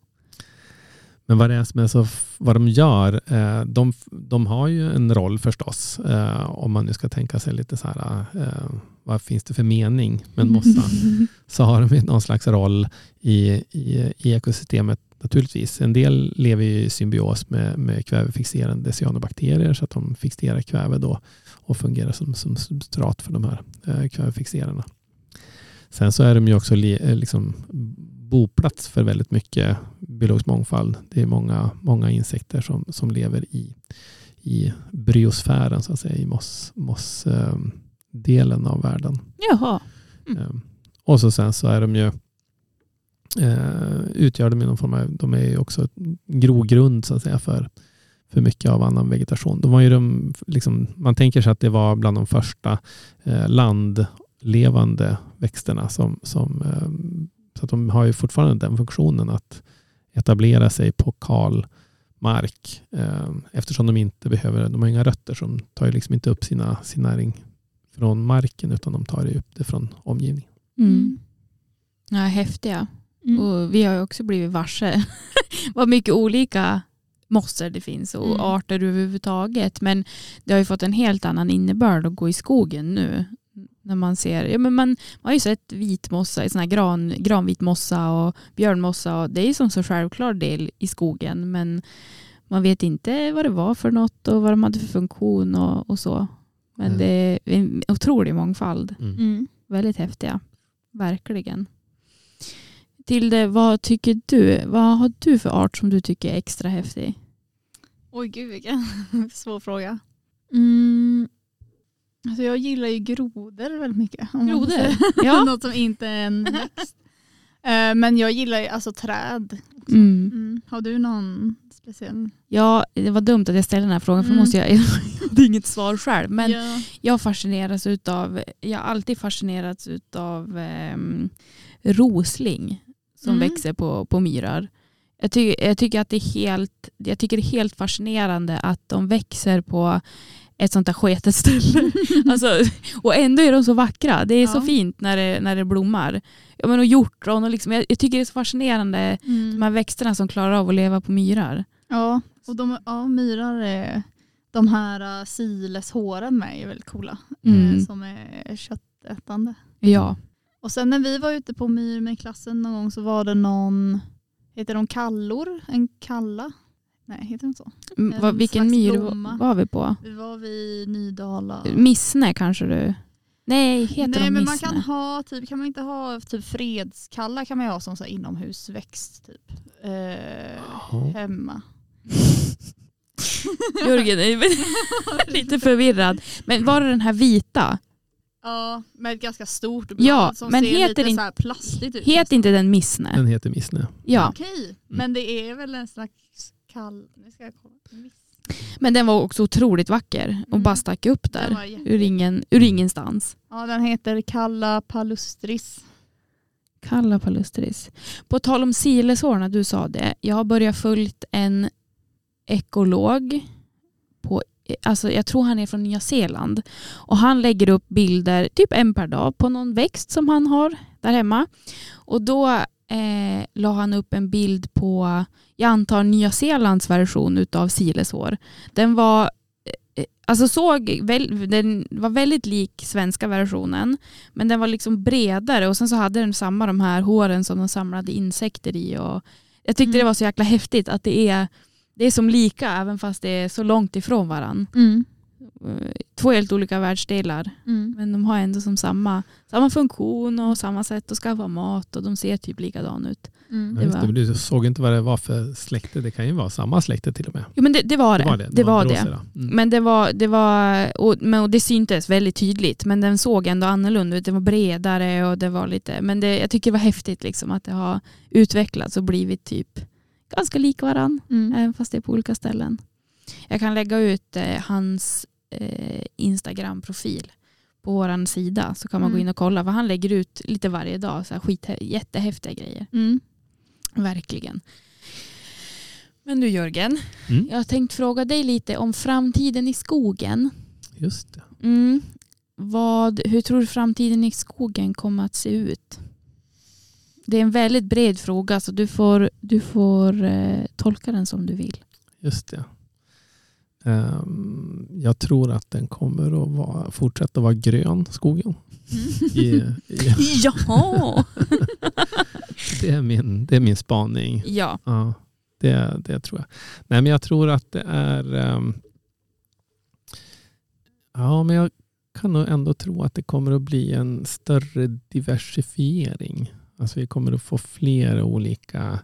Men vad det är som är så, vad de gör, eh, de, de har ju en roll förstås. Eh, om man nu ska tänka sig lite så här, eh, vad finns det för mening med en mossa? så har de någon slags roll i, i, i ekosystemet naturligtvis. En del lever ju i symbios med, med kvävefixerande cyanobakterier så att de fixerar kväve då och fungerar som, som substrat för de här eh, kvävefixerarna. Sen så är de ju också li, liksom boplats för väldigt mycket biologisk mångfald. Det är många, många insekter som, som lever i, i bryosfären, så att säga, i moss, moss, delen av världen. Jaha. Mm. Eh, Och så sen så är de ju eh, utgör de någon form av, de är ju också grogrund så att säga för, för mycket av annan vegetation. De var ju de, liksom, man tänker sig att det var bland de första eh, landlevande växterna som, som eh, så att de har ju fortfarande den funktionen att etablera sig på kal mark eh, eftersom de inte behöver, de har inga rötter som tar ju liksom inte upp sina, sin näring från marken utan de tar ju upp det från omgivningen. Mm. Ja, häftiga. Mm. Och vi har ju också blivit varse vad mycket olika mossor det finns och Mm. arter överhuvudtaget. Men det har ju fått en helt annan innebörd att gå i skogen nu. När man ser, ja men man, man har ju sett vitmossa, sån här gran, granvitmossa och björnmossa. Och det är ju som så självklar del i skogen. Men man vet inte vad det var för något och vad de hade för funktion och, och så. Men Mm. det är en otrolig mångfald Mm. väldigt häftiga. Verkligen. Tilde, vad tycker du? Vad har du för art som du tycker är extra häftig? Oj gud vilken svår fråga. Mm. Alltså jag gillar ju grodor väldigt mycket. Grodor? Ja. Något som inte är en växt. Eh, Men jag gillar ju alltså träd. Mm. Mm. Har du någon speciell? Ja, det var dumt att jag ställde den här frågan för Mm. måste jag, jag hade inget svar själv. Men ja. jag fascineras utav, jag har alltid fascinerats utav ehm, rosling som Mm. växer på, på myrar. Jag, ty, jag, tycker att det är helt, jag tycker det är helt fascinerande att de växer på ett sånt där sketet ställe. alltså, och ändå är de så vackra. Det är så Ja. fint när det, när det blommar. Ja, men och hjortron och liksom, jag, jag tycker det är så fascinerande de Mm. här växterna som klarar av att leva på myrar. Ja, och de, ja, myrar är de här uh, sileshåren med är väldigt coola. Mm. eh, Som är köttätande. Ja. Och sen när vi var ute på myr med klassen någon gång så var det någon, heter de kallor? En kalla? Nej, heter de så? Mm, vad, vilken myr blomma. var vi på? Vi var vid Nydala. Missne kanske du? Nej, heter Nej de men man missne? kan ha, typ, kan man inte ha typ fredskalla kan man ha som så här inomhusväxt typ. Eh, hemma. Jörgen är lite förvirrad. Men var det den här vita? Ja, med ett ganska stort blad Ja, som men ser heter lite in- så här plastigt ut. Heter nästan. inte den missne? Den heter Missne. Ja, Okej, men det är väl en slags kall... Nu ska jag kolla. Miss- men den var också otroligt vacker och Mm. bara stack upp där. Ur, ingen, ur ingenstans. Ja, den heter Kalla palustris. Kalla palustris. På tal om sileshår när du sa det. Jag har börjat följt en ekolog. På, alltså jag tror han är från Nya Zeeland. Och han lägger upp bilder, typ en per dag, på någon växt som han har där hemma. Och då eh, la han upp en bild på, jag antar Nya Zeelands version utav sileshår. Den var eh, Alltså såg, väl, den var väldigt lik svenska versionen. Men den var liksom bredare och sen så hade den samma de här håren som de samlade insekter i. Och jag tyckte Mm. det var så jäkla häftigt att det är, det är som lika även fast det är så långt ifrån varandra. Två helt olika världsdelar. Men de har ändå som samma, samma funktion och samma sätt att skaffa mat och de ser typ likadan ut. Mm. Ja, Det var- det, du såg inte vad det var för släkte. Det kan ju vara samma släkte till och med. Jo men det, det var det. Det var det. Mm. Men det var, det var och, men, och det syntes väldigt tydligt men den såg ändå annorlunda ut. Det var bredare och det var lite, men det, jag tycker det var häftigt liksom att det har utvecklats och blivit typ ganska lik varann. Mm. även fast det är på olika ställen. Jag kan lägga ut eh, hans eh, Instagram-profil på vår sida så kan man Mm. gå in och kolla vad han lägger ut lite varje dag. Så här skit, jättehäftiga grejer. Mm. Verkligen. Men du Jörgen, Mm. jag har tänkt fråga dig lite om framtiden i skogen. Just det. Mm. Vad, hur tror du framtiden i skogen kommer att se ut? Det är en väldigt bred fråga så du får, du får eh, tolka den som du vill. Just det. Ehm, jag tror att den kommer att vara, fortsätta vara grön, skogen. I, i, Ja! det, är min, det är min spaning. ja. Ja, det, det tror jag. Nej, men jag tror att det är... ehm, ja, men jag kan nog ändå tro att det kommer att bli en större diversifiering. Alltså vi kommer att få fler olika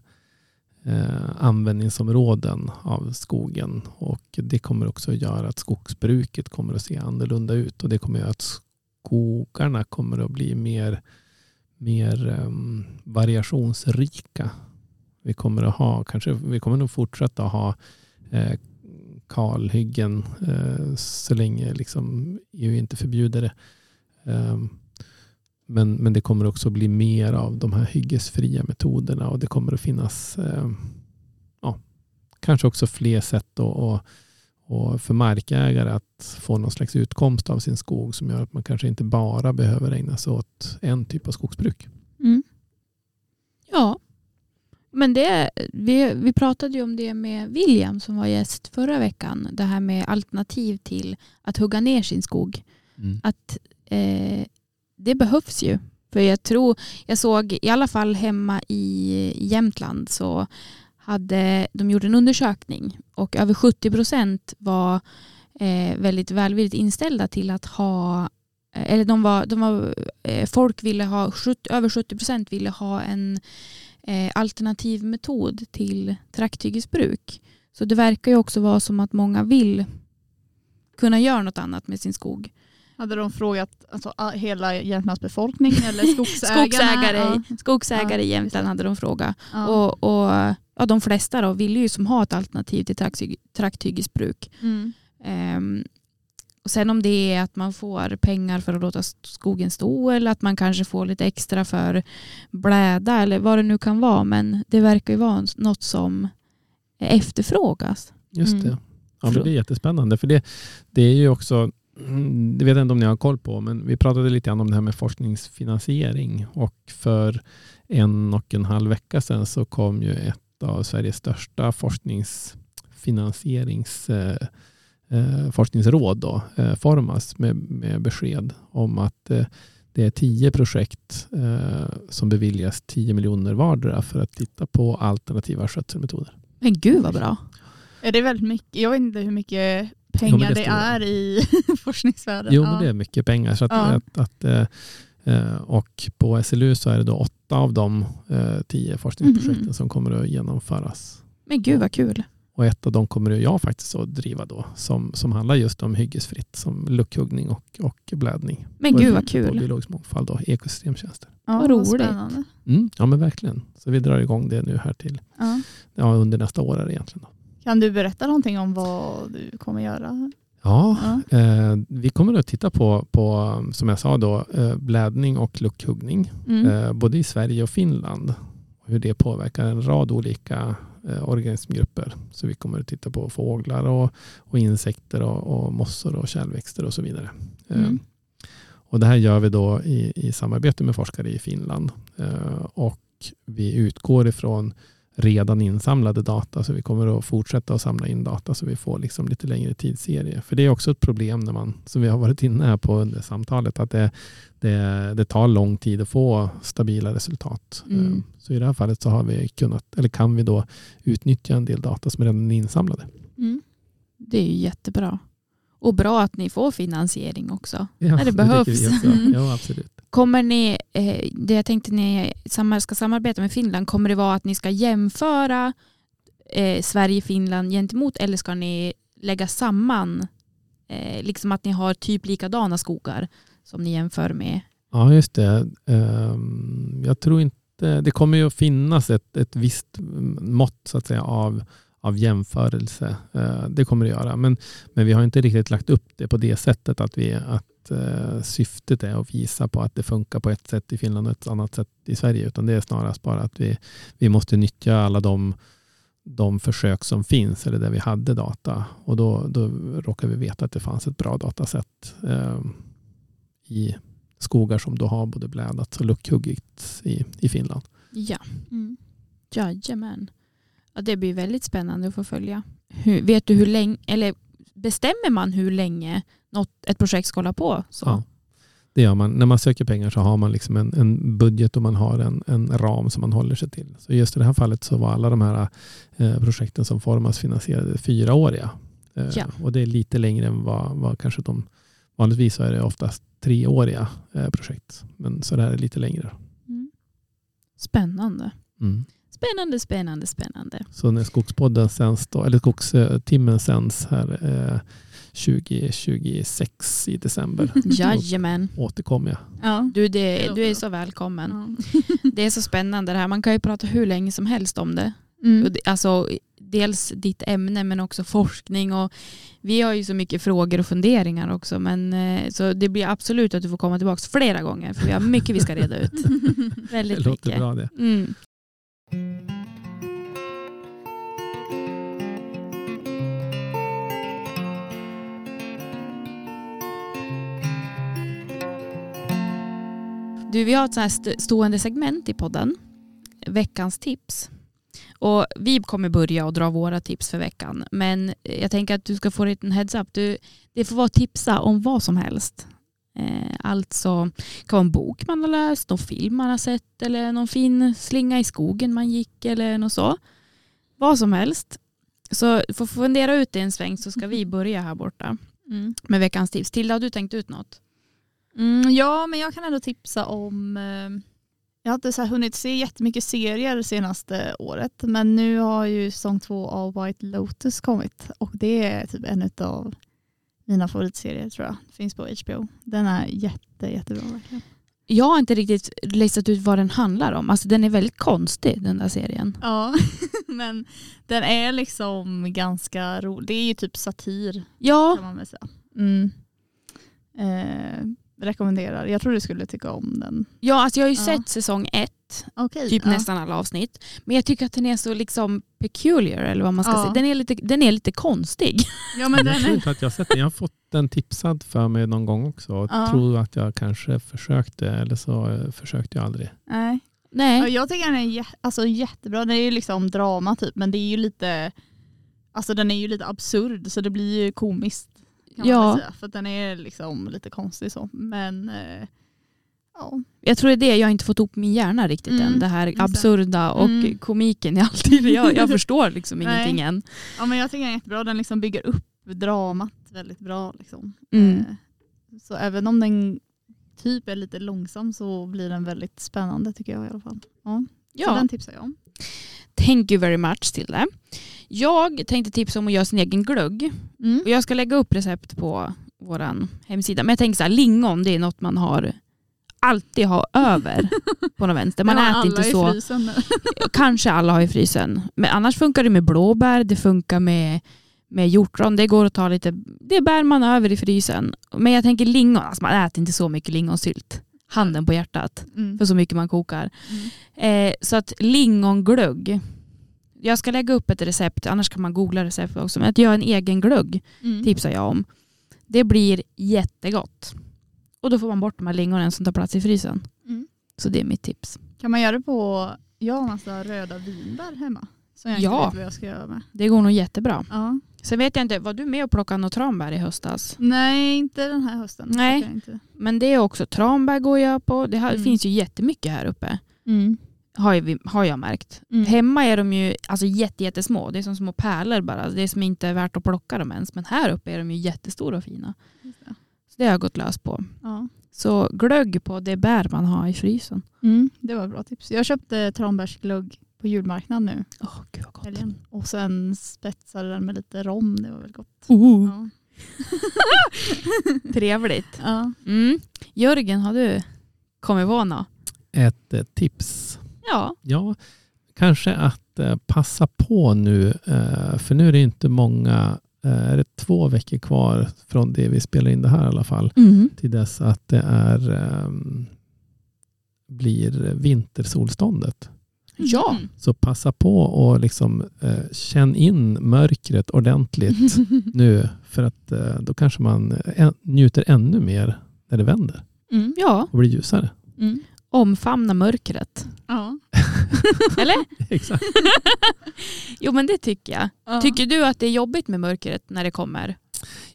eh, användningsområden av skogen. Och det kommer också att göra att skogsbruket kommer att se annorlunda ut. Och det kommer att göra att skogarna kommer att bli mer, mer eh, variationsrika. Vi kommer att ha, kanske, vi kommer nog fortsätta att ha eh, kalhyggen eh, så länge liksom EU inte förbjuder det. Ehm, men, men det kommer också bli mer av de här hyggesfria metoderna och det kommer att finnas eh, ja, kanske också fler sätt att, och, och för markägare att få någon slags utkomst av sin skog som gör att man kanske inte bara behöver ägna sig åt en typ av skogsbruk. Mm. Ja. Men det, vi, vi pratade ju om det med William som var gäst förra veckan. Det här med alternativ till att hugga ner sin skog. Att eh, det behövs ju. För jag tror, jag såg i alla fall hemma i Jämtland så hade de gjort en undersökning och över 70 procent var eh, väldigt välvilligt inställda till att ha eh, eller de var, de var, eh, folk ville ha, 70, över 70 procent ville ha en eh, alternativ metod till trakthyggesbruk. Så det verkar ju också vara som att många vill kunna göra något annat med sin skog. Hade de frågat alltså, hela Jämtlands befolkning eller skogsägarna? Skogsägare, Ja. skogsägare Ja, i Jämtland hade de frågat. Ja. Och, och ja, de flesta då vill ju som ha ett alternativ till trakthyggesbruk. Mm. Ehm, och sen om det är att man får pengar för att låta skogen stå eller att man kanske får lite extra för bläda eller vad det nu kan vara. Men det verkar ju vara något som efterfrågas. Just Mm. det. Ja, men det är jättespännande. För det, det är ju också, det vet jag inte om ni har koll på, men vi pratade lite grann om det här med forskningsfinansiering. Och för en och en halv vecka sedan så kom ju ett av Sveriges största forskningsfinansierings eh, eh, forskningsråd då, eh, Formas med, med besked om att eh, det är tio projekt eh, som beviljas 10 miljoner vardera för att titta på alternativa skötselmetoder. Men gud vad bra. Är det väldigt mycket? Jag vet inte hur mycket pengar men det det, är i forskningsvärlden. Jo, Ja. men det är mycket pengar. Så att, Ja. att, att, eh, eh, och på SLU så är det då åtta av de eh, tio forskningsprojekten Mhm. som kommer att genomföras. Men gud vad kul. Och ett av dem kommer jag faktiskt att driva då som, som handlar just om hyggesfritt som luckhuggning och, och blädning. Men Och gud vad På kul. biologisk mångfald och ekosystemtjänster. Ja, Vad roligt. spännande. Mm, ja men verkligen. Så vi drar igång det nu här till Ja. ja, under nästa år är det egentligen. Då. Kan du berätta någonting om vad du kommer göra? Ja, Ja. eh, vi kommer att titta på, på som jag sa då, eh, blädning och luckhuggning. Mm. eh, både i Sverige och Finland. Och hur det påverkar en rad olika eh, organismgrupper. Så vi kommer att titta på fåglar och, och insekter och, och mossor och kärlväxter och så vidare. Eh, Mm. och det här gör vi då i, i samarbete med forskare i Finland. Eh, och vi utgår ifrån redan insamlade data. Så vi kommer att fortsätta att samla in data så vi får liksom lite längre tidsserie. För det är också ett problem när man, som vi har varit inne här på under samtalet, att det, det, det tar lång tid att få stabila resultat. Mm. Eh, Så i det här fallet så har vi kunnat, eller kan vi då utnyttja en del data som redan är insamlade. Mm. Det är ju jättebra. Och bra att ni får finansiering också. Ja, När det tycker behövs. Mm. Ja, absolut. Kommer ni, eh, det jag tänkte ni ska samarbeta med Finland, kommer det vara att ni ska jämföra eh, Sverige-Finland gentemot eller ska ni lägga samman, eh, liksom att ni har typ likadana skogar som ni jämför med? Ja, just det. Ehm, jag tror inte, det kommer ju att finnas ett, ett visst mått så att säga, av, av jämförelse. Eh, det kommer det göra. Men, men vi har inte riktigt lagt upp det på det sättet att, vi, att eh, syftet är att visa på att det funkar på ett sätt i Finland och ett annat sätt i Sverige. Utan det är snarast bara att vi, vi måste nyttja alla de, de försök som finns eller där vi hade data. Och då, då råkar vi veta att det fanns ett bra datasätt eh, i skogar som då har både blädats och luckhuggits i, i Finland. Ja, Mm. jajamän. Ja, det blir väldigt spännande att få följa. Hur, vet du hur länge, eller bestämmer man hur länge något, ett projekt ska hålla på? Så. Ja. Det gör man. När man söker pengar så har man liksom en, en budget och man har en, en ram som man håller sig till. Så just i det här fallet så var alla de här eh, projekten som Formas finansierade fyraåriga. Eh, Ja. Och det är lite längre än vad, vad kanske de vanligtvis så är det oftast treåriga eh, projekt. Men så det här är lite längre. Mm. Spännande. Mm. Spännande, spännande, spännande. Så när Skogspodden sänds då, eller Skogstimmen sänds här eh, 2026 i december Jajamän. återkommer jag. Ja. Du, Det det, du är så välkommen. Ja. Det är så spännande det här. Man kan ju prata hur länge som helst om det. Mm. Det- Alltså, dels ditt ämne men också forskning. Och vi har ju så mycket frågor och funderingar också. Men, eh, så det blir absolut att du får komma tillbaka flera gånger. För vi har mycket vi ska reda ut. Det Väldigt låter mycket. bra det. Mm. Du, vi har ett här stående segment i podden. Veckans tips. Och vi kommer börja och dra våra tips för veckan. Men jag tänker att du ska få en liten heads up. Du, det får vara tipsa om vad som helst. Eh, alltså det kan vara en bok man har läst, någon film man har sett eller någon fin slinga i skogen man gick eller något så. Vad som helst. Så får fundera ut det en sväng så ska vi börja här borta Mm. med veckans tips. Tilda, har du tänkt ut något? Mm, ja, men jag kan ändå tipsa om... Eh, jag har inte så här hunnit se jättemycket serier senaste året, men nu har ju säsong två av White Lotus kommit och det är typ en av mina favoritserier tror jag. Finns på HBO. Den är jätte, jättebra verkligen. Jag har inte riktigt listat ut vad den handlar om. Alltså den är väldigt konstig den där serien. Ja, Men den är liksom ganska rolig. Det är ju typ satir Ja, kan man väl säga. Mm. Eh, rekommenderar. Jag tror du skulle tycka om den. ja alltså jag har ju Ja. sett säsong ett, Okej. typ ja. nästan alla avsnitt. Men jag tycker att den är så liksom peculiar eller vad man ska Ja. säga. Den är, lite, den är lite konstig. Ja men Jag tror är, inte att jag har sett den. Jag har fått den tipsad för mig någon gång också. Och Ja. tror att jag kanske försökte eller så försökte jag aldrig. nej. Ja, Nej. jag tycker den är jä- alltså, jättebra. Den är ju liksom drama typ men det är ju lite Alltså den är ju lite absurd så det blir ju komiskt. Kan Ja. man säga, för den är liksom lite konstig så. Men eh, ja. Jag tror det är det, jag har inte fått ihop min hjärna riktigt Mm, än. Det här absurda och Mm. komiken är alltid, jag, jag förstår liksom ingenting än. ja men jag tycker den är jättebra. Den liksom bygger upp dramat väldigt bra. Liksom. Mm. Eh, så även om den typ är lite långsam så blir den väldigt spännande tycker jag i alla fall. Ja. Så Ja, den tipsar jag om. thank you very much till det. Jag tänkte tipsa om att göra sin egen glögg. Mm. Och jag ska lägga upp recept på vår hemsida. Men jag tänker så här, lingon det är något man har alltid har över på något vänster. Man har äter inte så. Kanske alla har i frysen. Men annars funkar det med blåbär, det funkar med, med hjortron. Det går att ta lite, det bär man över i frysen. Men jag tänker lingon, alltså man äter inte så mycket lingonsylt. Handen på hjärtat, Mm. för så mycket man kokar. Mm. Eh, så att lingonglögg. Jag ska lägga upp ett recept, annars kan man googla recept också. Men att göra en egen glögg Mm. tipsar jag om. Det blir jättegott. Och då får man bort de här lingonen som tar plats i frysen. Mm. Så det är mitt tips. Kan man göra det på, jag har massa röda vinbär hemma. Som jag Ja. inte vet vad jag ska göra med. Det går nog jättebra. Ja. Sen vet jag inte, var du med och plockade något tranbär i höstas? Nej, inte den här hösten. Nej. Men det är också tranbär går jag på. Det här, Mm. finns ju jättemycket här uppe. Har jag, har jag märkt. Mm. Hemma är de ju alltså, jätte, jättesmå. Det är som små pärlor bara. Det är som inte är värt att plocka dem ens. Men här uppe är de ju jättestora och fina. Det. Så det har jag gått lös på. Ja. Så glögg på det bär man har i frysen. Mm. Det var ett bra tips. Jag köpte tranbärsglögg på julmarknad nu. Åh, gud vad gott. Helgen. Och sen spetsade den med lite rom. Det var väl gott. Oh, Ja. Trevligt. Ja. Mm. Jörgen, har du kommit på något? Ett eh, tips. Ja. Ja, kanske att eh, passa på nu. Eh, för nu är det inte många, eh, är det två veckor kvar från det vi spelar in det här i alla fall. Mm. Till dess att det är ehm, blir vintersolståndet. Ja. Mm. Så passa på och liksom eh, känn in mörkret ordentligt nu. För att eh, då kanske man eh, än, njuter ännu mer när det vänder Mm. ja. och blir ljusare. Mm. Omfamna mörkret. Ja. Eller? Exakt. Jo men det tycker jag. Ja. Tycker du att det är jobbigt med mörkret när det kommer?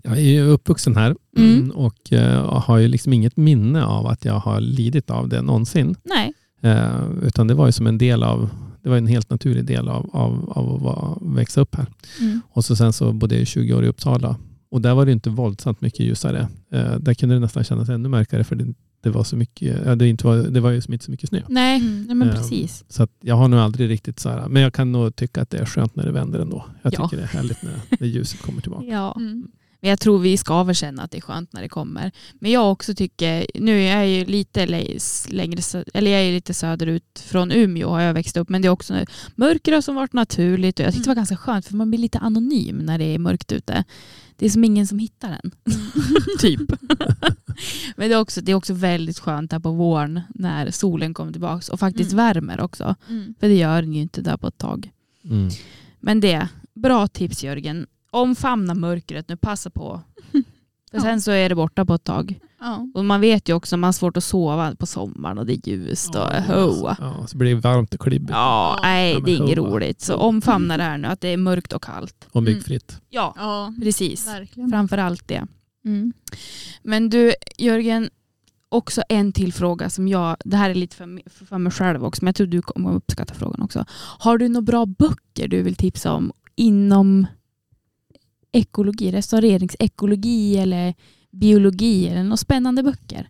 Jag är ju uppvuxen här Mm. mm, och eh, har ju liksom inget minne av att jag har lidit av det någonsin. Nej. Eh, utan det var ju som en del av, det var en helt naturlig del av, av, av att vara, växa upp här. Mm. Och så sen så bodde jag i 20 år i Uppsala. Och där var det inte våldsamt mycket ljusare. Eh, där kunde det nästan kännas ännu mörkare för det, det var så mycket, ja, det, inte var, det var ju inte så mycket snö. Nej, Mm. Nej men Eh, precis. Så att jag har nog aldrig riktigt så här, men jag kan nog tycka att det är skönt när det vänder ändå. Jag Ja. tycker det är härligt när, när ljuset kommer tillbaka. Ja. Mm. Men jag tror vi ska väl känna att det är skönt när det kommer. Men jag också tycker, nu är jag ju lite lä- längre, eller jag är lite söderut från Umeå har jag växt upp, men det är också mörker har som varit naturligt och jag tyckte det var ganska skönt för man blir lite anonym när det är mörkt ute. Det är som ingen som hittar en. typ. men det är, också, det är också väldigt skönt här på våren när solen kommer tillbaka och faktiskt Mm. värmer också. Mm. För det gör den ju inte där på ett tag. Mm. Men det, bra tips Jörgen. Omfamna mörkret nu, passa på. För Ja. sen så är det borta på ett tag. Ja. Och man vet ju också att man har svårt att sova på sommaren och det är ljust och hoa. Ja, så blir det varmt och klibbigt Ja, nej Ja, det är inget hoa. roligt. Så omfamna det här nu, att det är mörkt och kallt. och myggfritt. Ja, ja, precis. verkligen. Framför allt det. Mm. Men du Jörgen, också en till fråga som jag, det här är lite för, för mig själv också, men jag tror du kommer uppskatta frågan också. Har du några bra böcker du vill tipsa om inom ekologi, restaureringsekologi eller biologi eller några spännande böcker?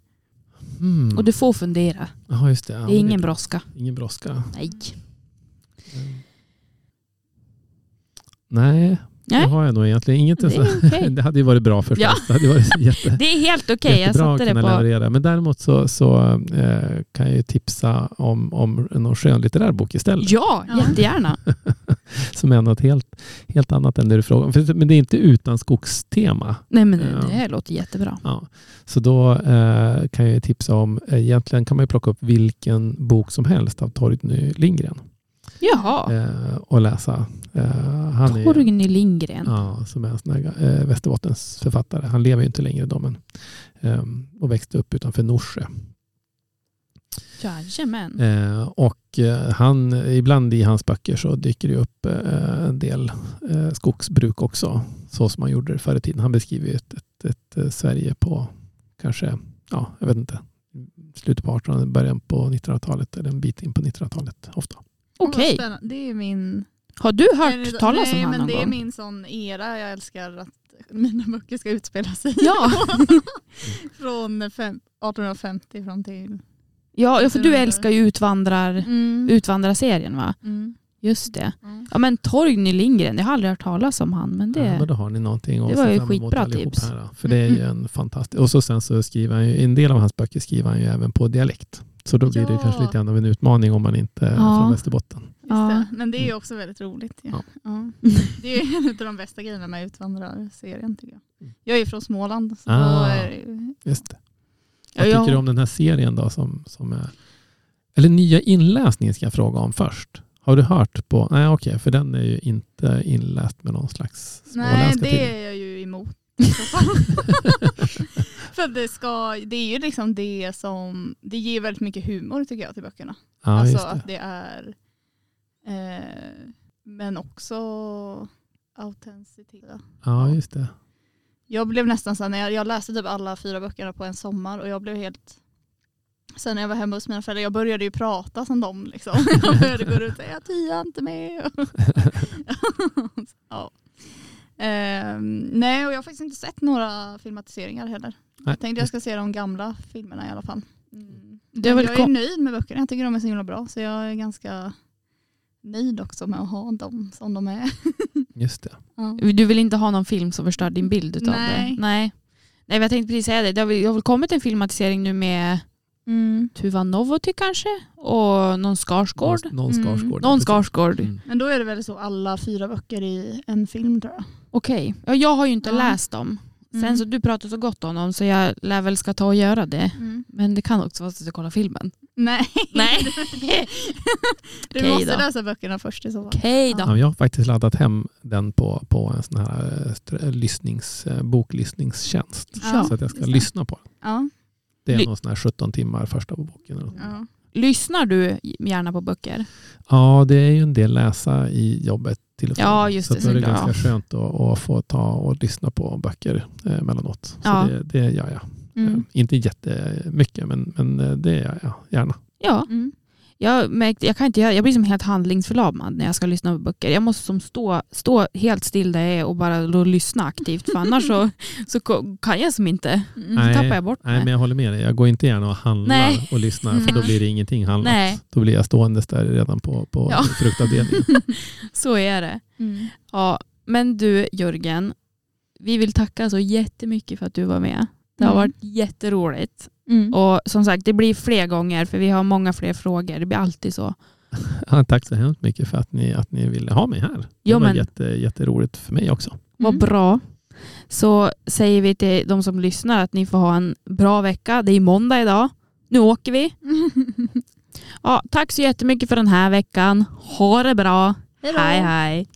Mm. Och du får fundera. Just det. Ja, Det är ingen brådska. Ingen brådska. Nej. Mm. Nej, Nej. det har jag nog egentligen inget. Det är okej. det hade ju varit bra förstås. Ja. Det hade varit jätte, Det är helt okej. Jag jättebra att satte det på... leverera. Men däremot så, så eh, kan jag ju tipsa om, om någon skönlitterär bok istället. Ja, Ja. jättegärna. som är något helt, helt annat än det du frågar om. Men det är inte utan skogstema. Nej men Ja. det här låter jättebra. Ja. Så då eh, kan jag tipsa om, egentligen kan man ju plocka upp vilken bok som helst av Torgny Lindgren Jaha, eh, och läsa. Eh, han är, Torgny Lindgren. Ja, som är en sån här, eh, Västerbottens författare. Han lever ju inte längre då, men ehm, och växte upp utanför Norsjö. Jajamän. Eh, och eh, han, ibland i hans böcker så dyker det upp eh, en del eh, skogsbruk också. Så som man gjorde förr i tiden. Han beskriver ett, ett, ett, eh, Sverige på kanske, ja, jag vet inte, slutet på 1800 början på 1900-talet eller en bit in på 1900-talet ofta. Okej. Spännande. Det är min... Har du hört det- talas om Nej, honom men någon det är gång? min sån era jag älskar att mina böcker ska utspela sig. Ja. Från fem, 1850 fram till... Ja, ja, för du älskar ju utvandrar, Mm. Utvandrarserien va? Mm. Just det. Mm. Ja men Torgny Lindgren, jag har aldrig hört talas om han. Men Ja, det, men då har ni någonting att det var ju skitbra tips. Här, för det är ju en fantastisk... Och så sen så skriver han ju, en del av hans böcker skriver han ju även på dialekt. Så då blir det Ja. kanske lite grann av en utmaning om man inte är Ja. från Västerbotten. Just Ja. det. Men det är ju också väldigt roligt. Ja. Ja. Det är en av de bästa grejerna med Utvandrarserien tycker jag. Mm. Jag är från Småland. Så Ah. är det ju- Just det. Vad jag- tycker du om den här serien då? Som, som är, eller nya inläsningen ska jag fråga om först. Har du hört på? Nej okej, för den är ju inte inläst med någon slags Nej, småländska det till. är jag ju emot. För det, ska, det är ju liksom det som, det ger väldigt mycket humor tycker jag till böckerna. Ja, alltså det. att det är, eh, men också autenticitet. Ja, just det. Jag blev nästan så här, när jag, jag läste typ alla fyra böckerna på en sommar och jag blev helt Sen när jag var hemma hos mina föräldrar, jag började ju prata som dem. Liksom. Jag började gå ut och säga Tia inte med. ja. Ehm, nej, och jag har faktiskt inte sett några filmatiseringar heller. Nej, Jag tänkte jag ska se de gamla filmerna i alla fall. Mm. Det är Men väl jag är nöjd med böckerna, jag tycker de är så himla bra. Så jag är ganska nöjd också med att ha dem som de är. Just det. Ja. Du vill inte ha någon film som förstör din bild utav Nej. det? Nej. Nej, jag tänkte precis säga det. Det har väl, det har väl kommit en filmatisering nu med Mm. Tuva Novotny kanske? Och någon Skarsgård? Någon, någon Mm. Skarsgård. Någon precis. Skarsgård. Mm. Men då är det väl så alla fyra böcker i en film tror jag. Okej. Ja, jag har ju inte Ja. läst dem. Sen Mm. så du pratar så gott om dem så jag lär väl ska ta och göra det. Mm. Men det kan också vara så att jag kollar filmen. Nej. Nej. du Okej måste då. läsa böckerna först i så fall. Okej då. Ja. Ja, jag har faktiskt laddat hem den på, på en sån här eh, str- lyssnings, eh, boklyssningstjänst. Ja, så att jag ska det. lyssna på den. Ja. Det är Ly- någon sån här 17 timmar första på boken. eller. Ja. Lyssnar du gärna på böcker? Ja, det är ju en del läsa i jobbet till och från. Ja, just så det, är det såklart. ganska skönt att, att få ta och lyssna på böcker eh, mellanåt. Så Ja. det, det gör jag. Mm. Eh, inte jättemycket, men, men eh, det gör jag gärna. Ja. Mm. Jag, märkte, jag, kan inte göra, jag blir som helt handlingsförlamad när jag ska lyssna på böcker. Jag måste som stå, stå helt still där jag är och bara då lyssna aktivt. För annars så, så kan jag som inte. Mm. Så Nej, tappar jag bort Nej, mig. men jag håller med dig. Jag går inte gärna och handlar Nej. och lyssnar, för då blir det ingenting handlat. Nej. Då blir jag ståendes där redan på, på Ja. fruktavdelningen. Så är det. Mm. Ja, men du Jörgen, vi vill tacka så jättemycket för att du var med. Det har Mm. varit jätteroligt. Mm. Och som sagt, det blir fler gånger för vi har många fler frågor. Det blir alltid så. Ja, tack så hemskt mycket för att ni, att ni ville ha mig här. Det Jo, var men- jätte, jätteroligt för mig också. Vad Mm. bra. Så säger vi till de som lyssnar att ni får ha en bra vecka. Det är måndag idag. Nu åker vi. Ja, tack så jättemycket för den här veckan. Ha det bra. Hej då. Hej hej.